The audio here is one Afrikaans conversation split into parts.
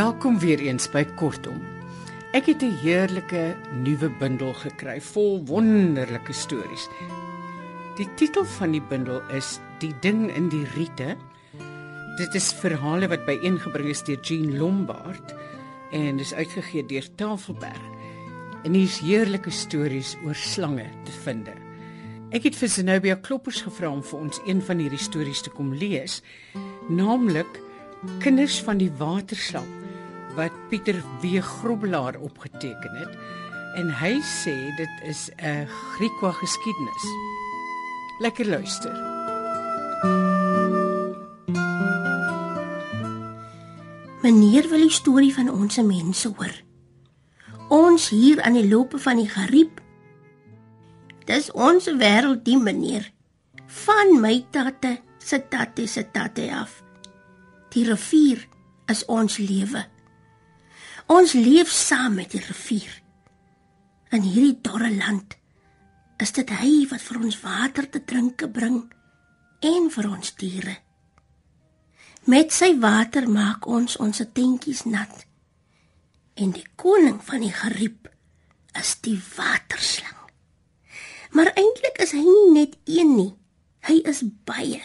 Welkom weer eens by Kortom. Ek het 'n heerlike nuwe bundel gekry vol wonderlike stories. Die titel van die bundel is Die ding in die riete. Dit is verhale wat byeengebring is deur Jean Lombard en is uitgegee deur Tafelberg. En hier's heerlike stories oor slange te vind. Ek het vir Zenobia Kloppers gevra om vir ons een van hierdie stories te kom lees, naamlik Kinders van die Waterslap wat Pieter W. Grobbelaar opgeteken het en hy sê dit is 'n Griekwa geskiedenis. Lekker luister. Meneer wil die storie van ons mense hoor. Ons hier aan die lope van die Gariep. Dis ons wêreld, die meneer. Van my tatte se tatte se tatte af. Die rivier is ons lewe. Ons leef saam met die rivier. In hierdie dorre land is dit hy wat vir ons water te drinke bring en vir ons diere. Met sy water maak ons ons tentjies nat. En die koning van die geriep is die waterslang. Maar eintlik is hy nie net een nie. Hy is baie.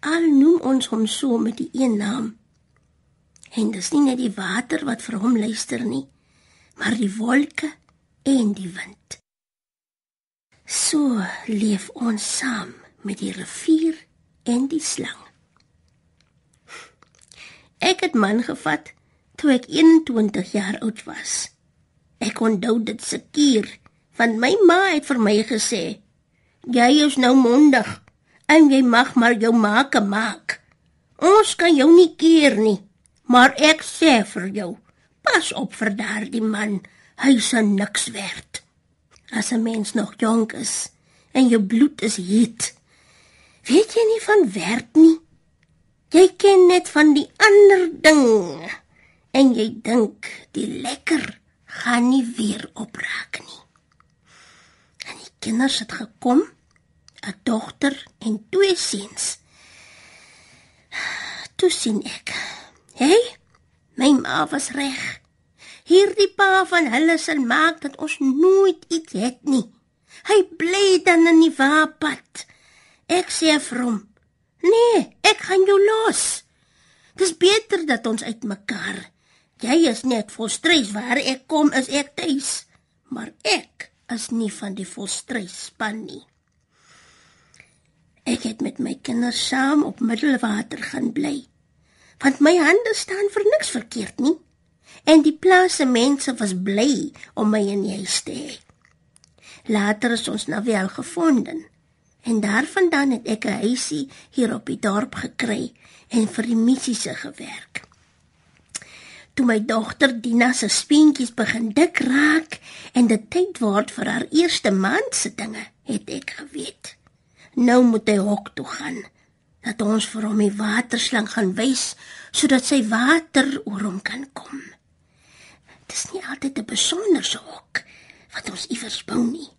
Al noem ons hom so met die een naam. En dis nie net die water wat vir hom luister nie, maar die wolke en die wind. So leef ons saam met die rivier en die slang. Ek het man gevat toe ek 21 jaar oud was. Ek onthou dit seker, want my ma het vir my gesê: "Jy is nou mondig en jy mag maar jou maak maak. Ons kan jou nie keer nie." Maar ek sê vir jou, pas op vir daardie man. Hy's niks werd. As 'n mens nog jonk is en jou bloed is heet, weet jy nie van werd nie. Jy ken net van die ander ding en jy dink die lekker gaan nie weer die kinders het gekom, 'n dogter en twee seuns. Toe sien ek Hey, my ma was reg. Hierdie pa van hulle sal maak dat ons nooit iets het nie. Hy bly dan in die waapad. Ek sê vir hom: "Nee, ek gaan jou los. Dis beter dat ons uitmekaar. Jy is net volstres waar ek kom is ek tuis, is nie van die volstres span nie." Ek het met my kinders saam op Middelwater gaan bly want my hande staan vir niks verkeerd nie. En die plaasse mense was bly om my in huis te hê. Later is ons nou wel gevonden en daarvandaan het ek 'n huisie hier op die dorp gekry en vir die missiese gewerk. Toe my dogter Dina se speentjies begin dik raak en dit tyd word vir haar eerste maand se dinge, het ek geweet. Nou moet hy hok toe gaan dat ons vir hom die waterslang gaan wys sodat sy water oor hom kan kom. Dis nie altyd 'n besonderse hok wat ons iewers bou nie.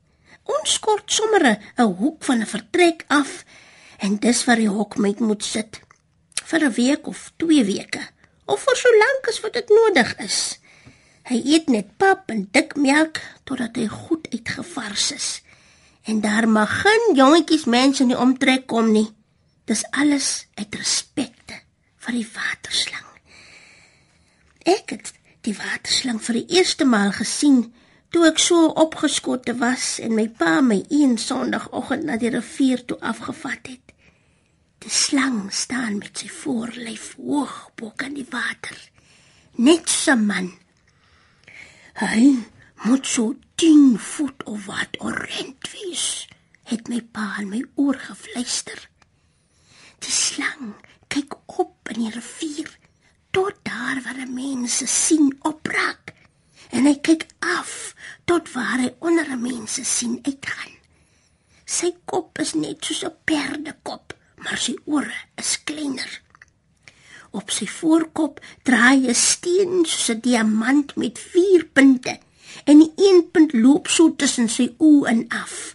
Ons kort sommer 'n hoek van 'n vertrek af en dis waar die hok met moet sit vir 'n week of 2 weke of vir so lank as wat dit nodig is. Hy eet net pap en dik melk totdat hy goed uitgevars is. En daar mag geen jongetjies mense in die omtrek kom nie. Dis alles uit respek vir die waterslang. Ek het die waterslang vir die eerste maal gesien toe ek so opgeskotte was en my pa my een sonoggend na die rivier toe afgevat het. Die slang staan met sy voorlyf hoog bo kan die water. Net so man. Hy moet so 10 voet of wat orent wees. Het my pa in my oor gefluister. Die slang kyk op in die rivier tot daar waar die mense sien opraak en hy kyk af tot waar hy onder die mense sien uitgaan. Sy kop is net soos 'n perdekop, maar sy ore is kleiner. Op sy voorkop draai 'n steen soos 'n diamant met vier punte en die een punt loop so tussen sy oë en af.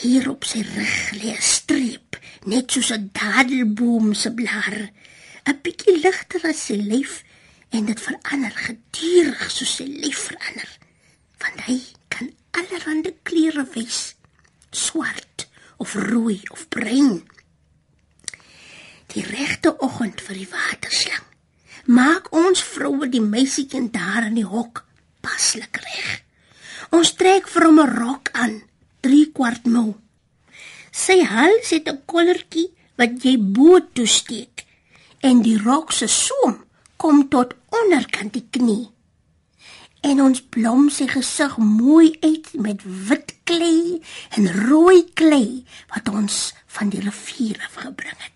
Hier op sy rug lê 'n streep, net soos 'n dadelboom se blare, 'n bietjie ligter as sy lyf en dit verander gedurig soos sy lyf verander. Want hy kan allerlei kleure wys, swart of rooi of bruin. Die regte oggend vir die waterslang. Maak ons vroue die meisiekind daar in die hok paslik reg. Ons trek vir hom 'n rok aan, 3 kwart mou. Sy hals het 'n kollertjie wat jy bo toe steek en die rok se soem kom tot onderkant die knie. En ons blom sy gesig mooi uit met wit klei en rooi klei wat ons van die rivier af gebring het.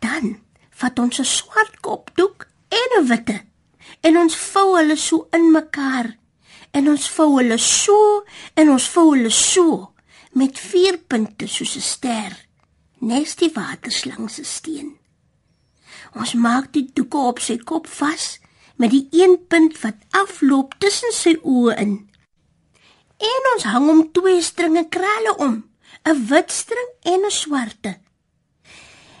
Dan vat ons 'n swart kopdoek en 'n witte en ons vou hulle so in mekaar en ons vou hulle so en ons vou hulle so met vier punte soos 'n ster nes die waterslang se steen. Ons maak die doeke op sy kop vas met die een punt wat afloop tussen sy oë in en ons hang hom twee stringe krale om 'n wit string en 'n swarte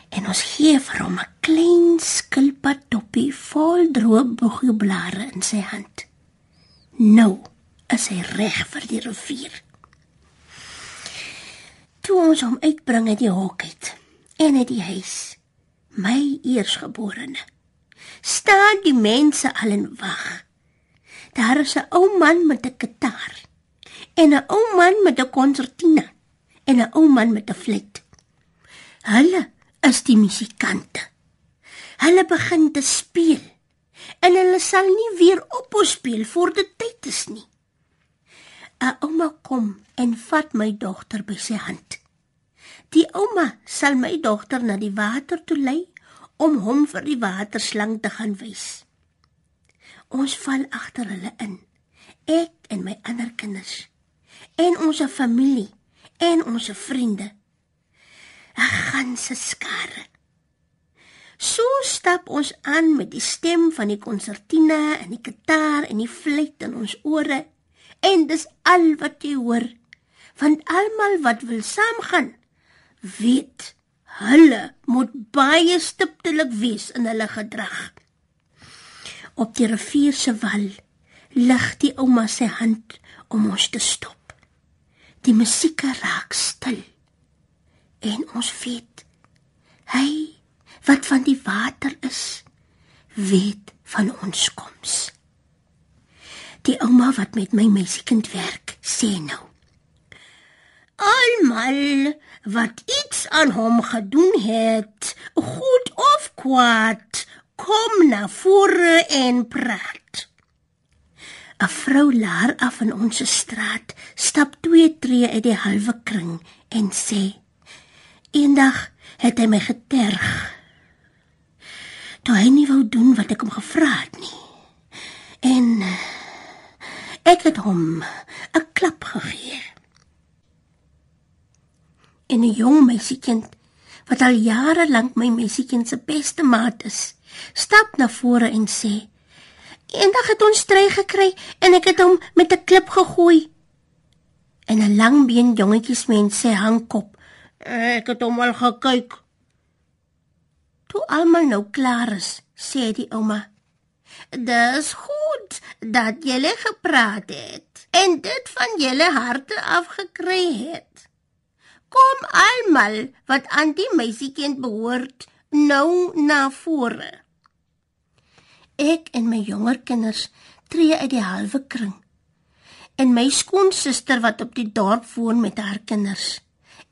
en ons gee vir hom 'n klein skilpad toppie vol droë boegieblare in sy hand. Nou is hy reg vir die rivier. Toe ons hom uitbring uit die hok uit en uit die huis, my eersgeborene, staan die mense al in wag. Daar is 'n ou man met 'n kitaar en 'n ou man met 'n konsertina en 'n ou man met 'n fluit. Hulle is die musikante. Hulle begin te speel en hulle sal nie weer ophou speel voor dit tyd is nie. 'n Ouma kom en vat my dogter by sy hand. Die ouma sal my dogter na die water toe lei om hom vir die waterslang te gaan wys. Ons val agter hulle in. Ek en my ander kinders en ons familie en ons vriende 'n ganse skare. So stap ons aan met die stem van die konsertina en die kitaar en die fluit in ons ore en dis al wat jy hoor. Want almal wat wil saamgaan, weet hulle moet baie stiptelik wees in hulle gedrag. Op die rivier se wal lig die ouma se hand om ons te stop. Die musiek raak stil en ons weet hy wat van die water is weet van ons koms die ouma wat met my meisiekind werk sê nou almal wat iets aan hom gedoen het goed of kwaad kom na vore en praat. 'n vrou laar af in ons straat stap twee tree uit die halwe kring en sê Eendag het hy my geterg. Toe hy nie wou doen wat ek hom gevra het nie. En eh, ek het hom 'n klap gegee. En 'n jong meisiekind wat al jare lank my meisiekind se beste maat is, stap na vore en sê: "Eendag het ons stry gekry en ek het hom met 'n klip gegooi." En 'n langbeen jongetjiesmens sê hangkop Ek het hom al gekyk. Toe almal nou klaar is, sê die ouma: "Dis goed dat julle gepraat het en dit van julle harte afgekry het. Kom almal wat aan die meisiekind behoort, nou na vore." Ek en my jonger kinders tree uit die halwe kring. En my skoonsister wat op die dorp woon met haar kinders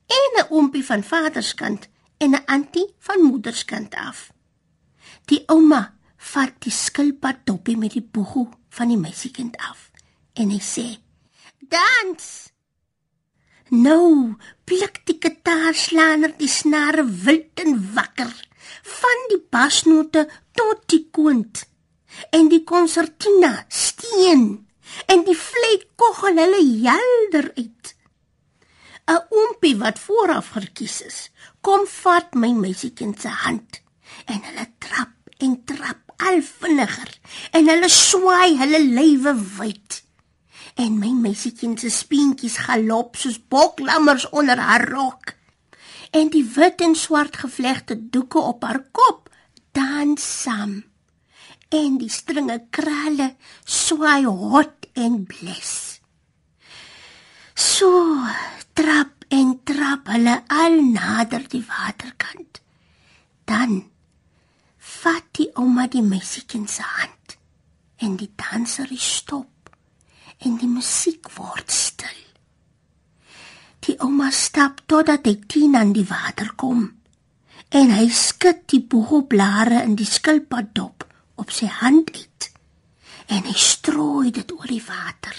en 'n oompie van vaderskant en 'n antie van moederskant af. Die ouma vat die skilpad toppie met die boegu van die meisiekind af en hy sê: "Dans!" Nou, pluk die kitaarslaaner die snare wild en wakker van die basnote tot die koont en die konsertina steen en die fluit kogel hulle helder uit 'n oompie wat vooraf verkies is, kom vat my meisiekind se hand en hulle trap en trap al vinniger en hulle swaai hulle lywe wyd. en my meisietjie se speentjies galop soos boklammers onder haar rok. En die wit en swart gevlegte doeke op haar kop dans saam. En die stringe krale swaai hot en bles. So trap en trap hulle al nader die waterkant. Dan vat die ouma die meisietjie se hand en die danser stop en die musiek word stil. Die ouma stap totdat hy teen aan die water kom en hy skud die boegoblare in die skilpaddop op sy hand uit en hy strooi dit oor die water.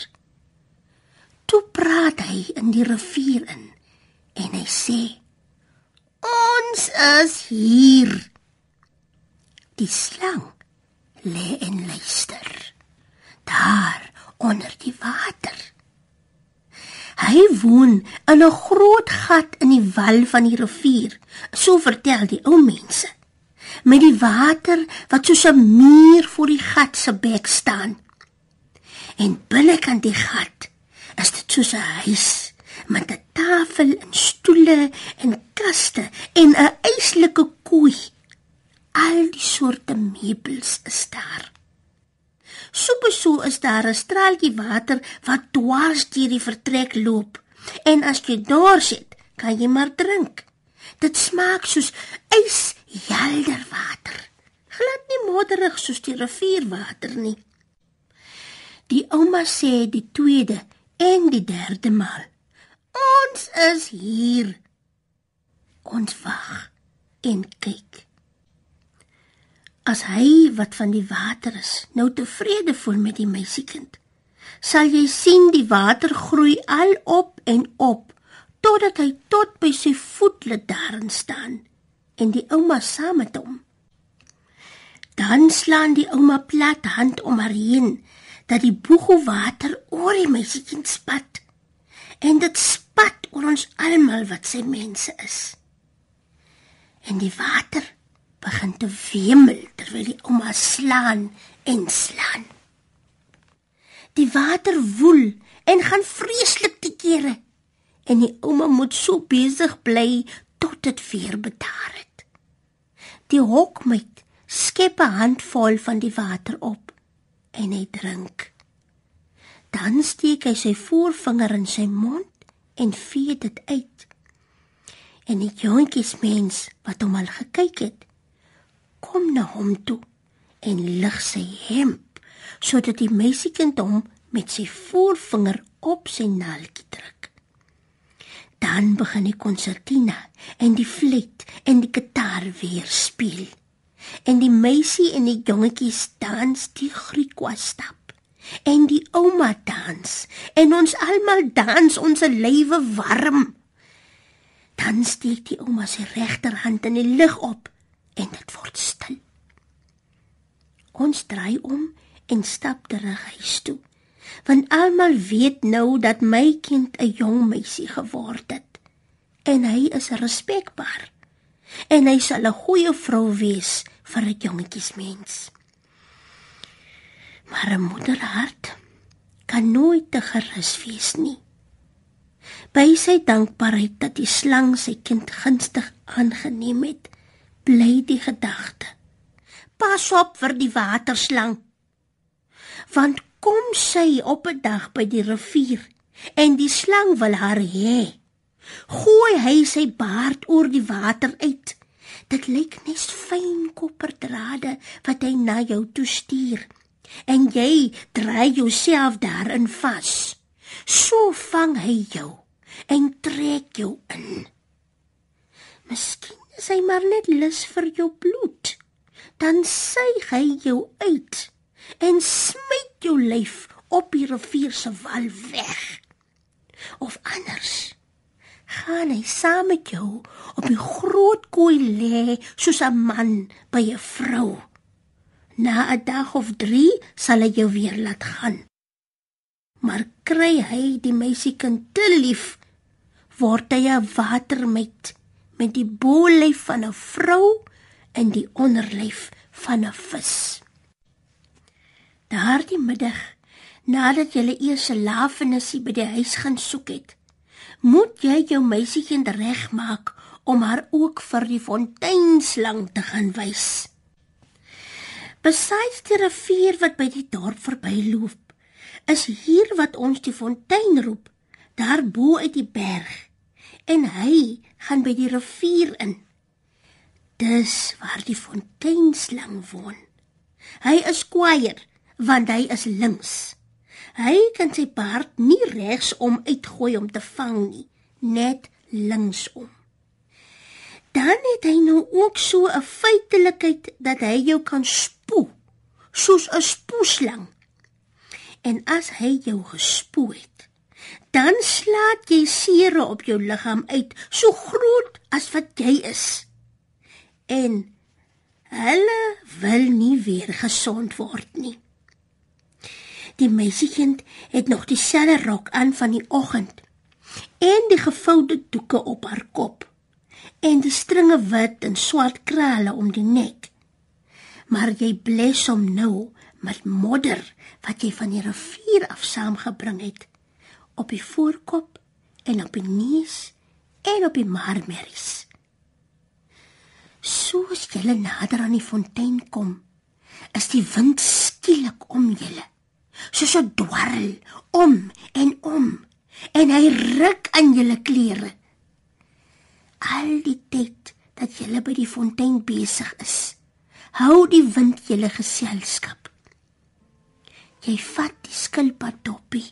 Toe praat hy in die rivier in en hy sê: "Ons is hier." Die slang lê en luister. Daar onder die water. Hy woon in 'n groot gat in die wal van die rivier, so vertel die ou mense. Met die water wat soos 'n muur voor die gat se bek staan. En binnekant die gat is dit soos 'n huis met 'n tafel en stoele en kaste en 'n eislike koei. Al die soorte meubels is daar. Soepeso is daar 'n straaltjie water wat dwars deur die vertrek loop. En as jy daar sit, kan jy maar drink. Dit smaak soos yshelder water. Glad nie modderig soos die rivierwater nie. Die ouma sê die tweede en die derde maal. Ons is hier. Ons wag en kyk. As hy wat van die water is, nou tevrede voel met die meisiekind, sal jy sien die water groei al op en op totdat hy tot by sy voetlid daarin staan en die ouma saam met hom. Dan slaan die ouma plat hand om haar heen dat die boegoe water oor die meisiekind spat en dit spat oor ons almal wat sy mense is. En die water begin te wemel terwyl die ouma slaan en slaan. Die water woel en gaan vreeslik te kere en die ouma moet so besig bly tot dit weer bedaar het. Die hokmeid skep 'n handvol van die water op en hy drink. Dan steek hy sy voorvinger in sy mond en vee dit uit. En die jongetjies mens wat hom al gekyk het, kom na hom toe en lig sy hemp sodat die meisiekind hom met sy voorvinger op sy naaltjie druk. Dan begin die konsertina en die fluit en die gitaar weer speel. En die meisie en die jongetjies dans die Griekwa stap. En die ouma dans en ons almal dans ons lywe warm. Dan steek die ouma sy regterhand in die lug op en dit word stil. Ons draai om en stap terug huis toe. Want almal weet nou dat my kind 'n jong meisie geword het en hy is respekbaar. En hy sal 'n goeie vrou wees vir 'n jongetjiesmens. Maar 'n moederhart kan nooit te gerus wees nie. By sy dankbaarheid dat die slang sy kind gunstig aangeneem het, bly die gedagte. Pas op vir die waterslang. Want kom sy op 'n dag by die rivier en die slang wil haar hê. Gooi hy sy baard oor die water uit. Dit lyk net fyn kopperdrade wat hy na jou toe stuur. En jy draai jouself daarin vas. So vang hy jou en trek jou in. Miskien is hy maar net lus vir jou bloed. Dan suig hy jou uit en smyt jou lyf op die rivier se wal weg. Of anders gaan hy saam met jou op die groot kooi lê soos 'n man by 'n vrou. Na 'n dag of 3 sal hy jou weer laat gaan. Maar kry hy die meisiekind te lief, word hy 'n watermeid met die bolyf van 'n vrou en die onderlyf van 'n vis. Daardie middag Nadat jy eers 'n lafenissie by die huis gaan soek het, moet jy jou meisiekind regmaak om haar ook vir die fonteinslang te gaan wys. Besides die rivier wat by die dorp verbyloop, is hier wat ons die fontein roep, daar bo uit die berg. En hy gaan by die rivier in. Dis waar die fonteinslang woon. Hy is kwaier want hy is links. Hy kan sy baard nie regsom uitgooi om te vang nie, net linksom. Dan het hy nou ook so 'n feitelikheid dat hy jou kan spoe, soos 'n spoeslang. En as hy jou gespoe het, dan slaat jy sere op jou liggaam uit, so groot as wat jy is. En hulle wil nie weer gesond word nie. Die meisiekind het nog dieselfde rok aan van die oggend en die gevoude doeke op haar kop en die stringe wit en swart krale om die nek. Maar jy bles hom nou met modder wat jy van die rivier af saamgebring het op die voorkop en op die neus en op die marmeries. Soos jy nader aan die fontein kom, is die wind skielik om julle soos 'n dwarrel om en om en hy ruk aan julle klere. Al die tyd dat julle by die fontein besig is hou die wind julle geselskap. Jy vat die skilpad toppie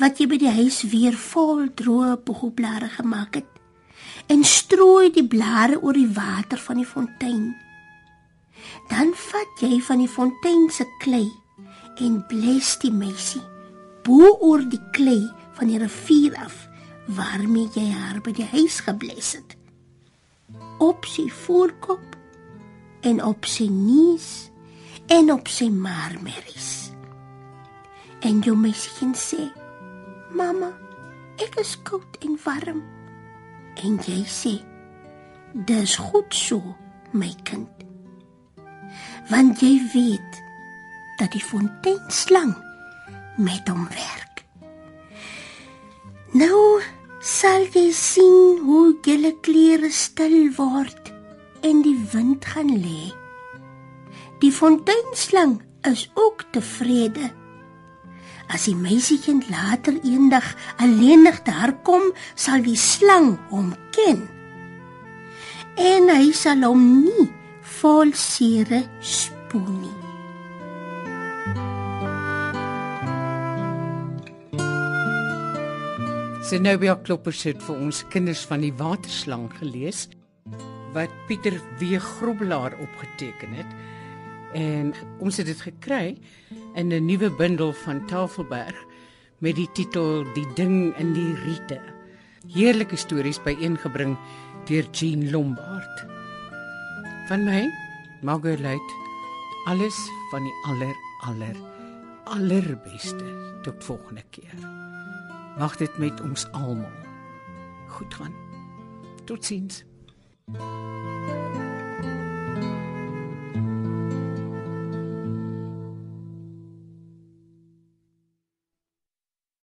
wat jy by die huis weer vol droë boegblare gemaak het en strooi die blare oor die water van die fontein. Dan vat jy van die fontein se klei en bles die meisie bo oor die klei van die rivier af waarmee jy haar by die huis gebles het. Op sy voorkop en op sy neus en op sy marmeries. En jou meisie sê mamma ek is koud en warm. En jy sê dis goed so my kind. Want jy weet dat die fonteinslang met hom werk. Nou sal jy sien hoe julle klere stil word en die wind gaan lê. Die fonteinslang is ook tevrede. As die meisiekind later eendag alleenig daar kom, sal die slang hom ken. En hy sal hom nie vol sere spoel nie. Zenobia Klopper het vir ons kinders van die waterslang gelees wat Pieter W Grobbelaar opgeteken het. En ons het dit gekry in 'n nuwe bundel van Tafelberg met die titel Die ding in die riete. Heerlike stories byeengebring deur Jean Lombard. Van my, Margaret, alles van die aller aller allerbeste. Tot volgende keer. Mag dit met ons almal goed gaan. Totsiens. thank you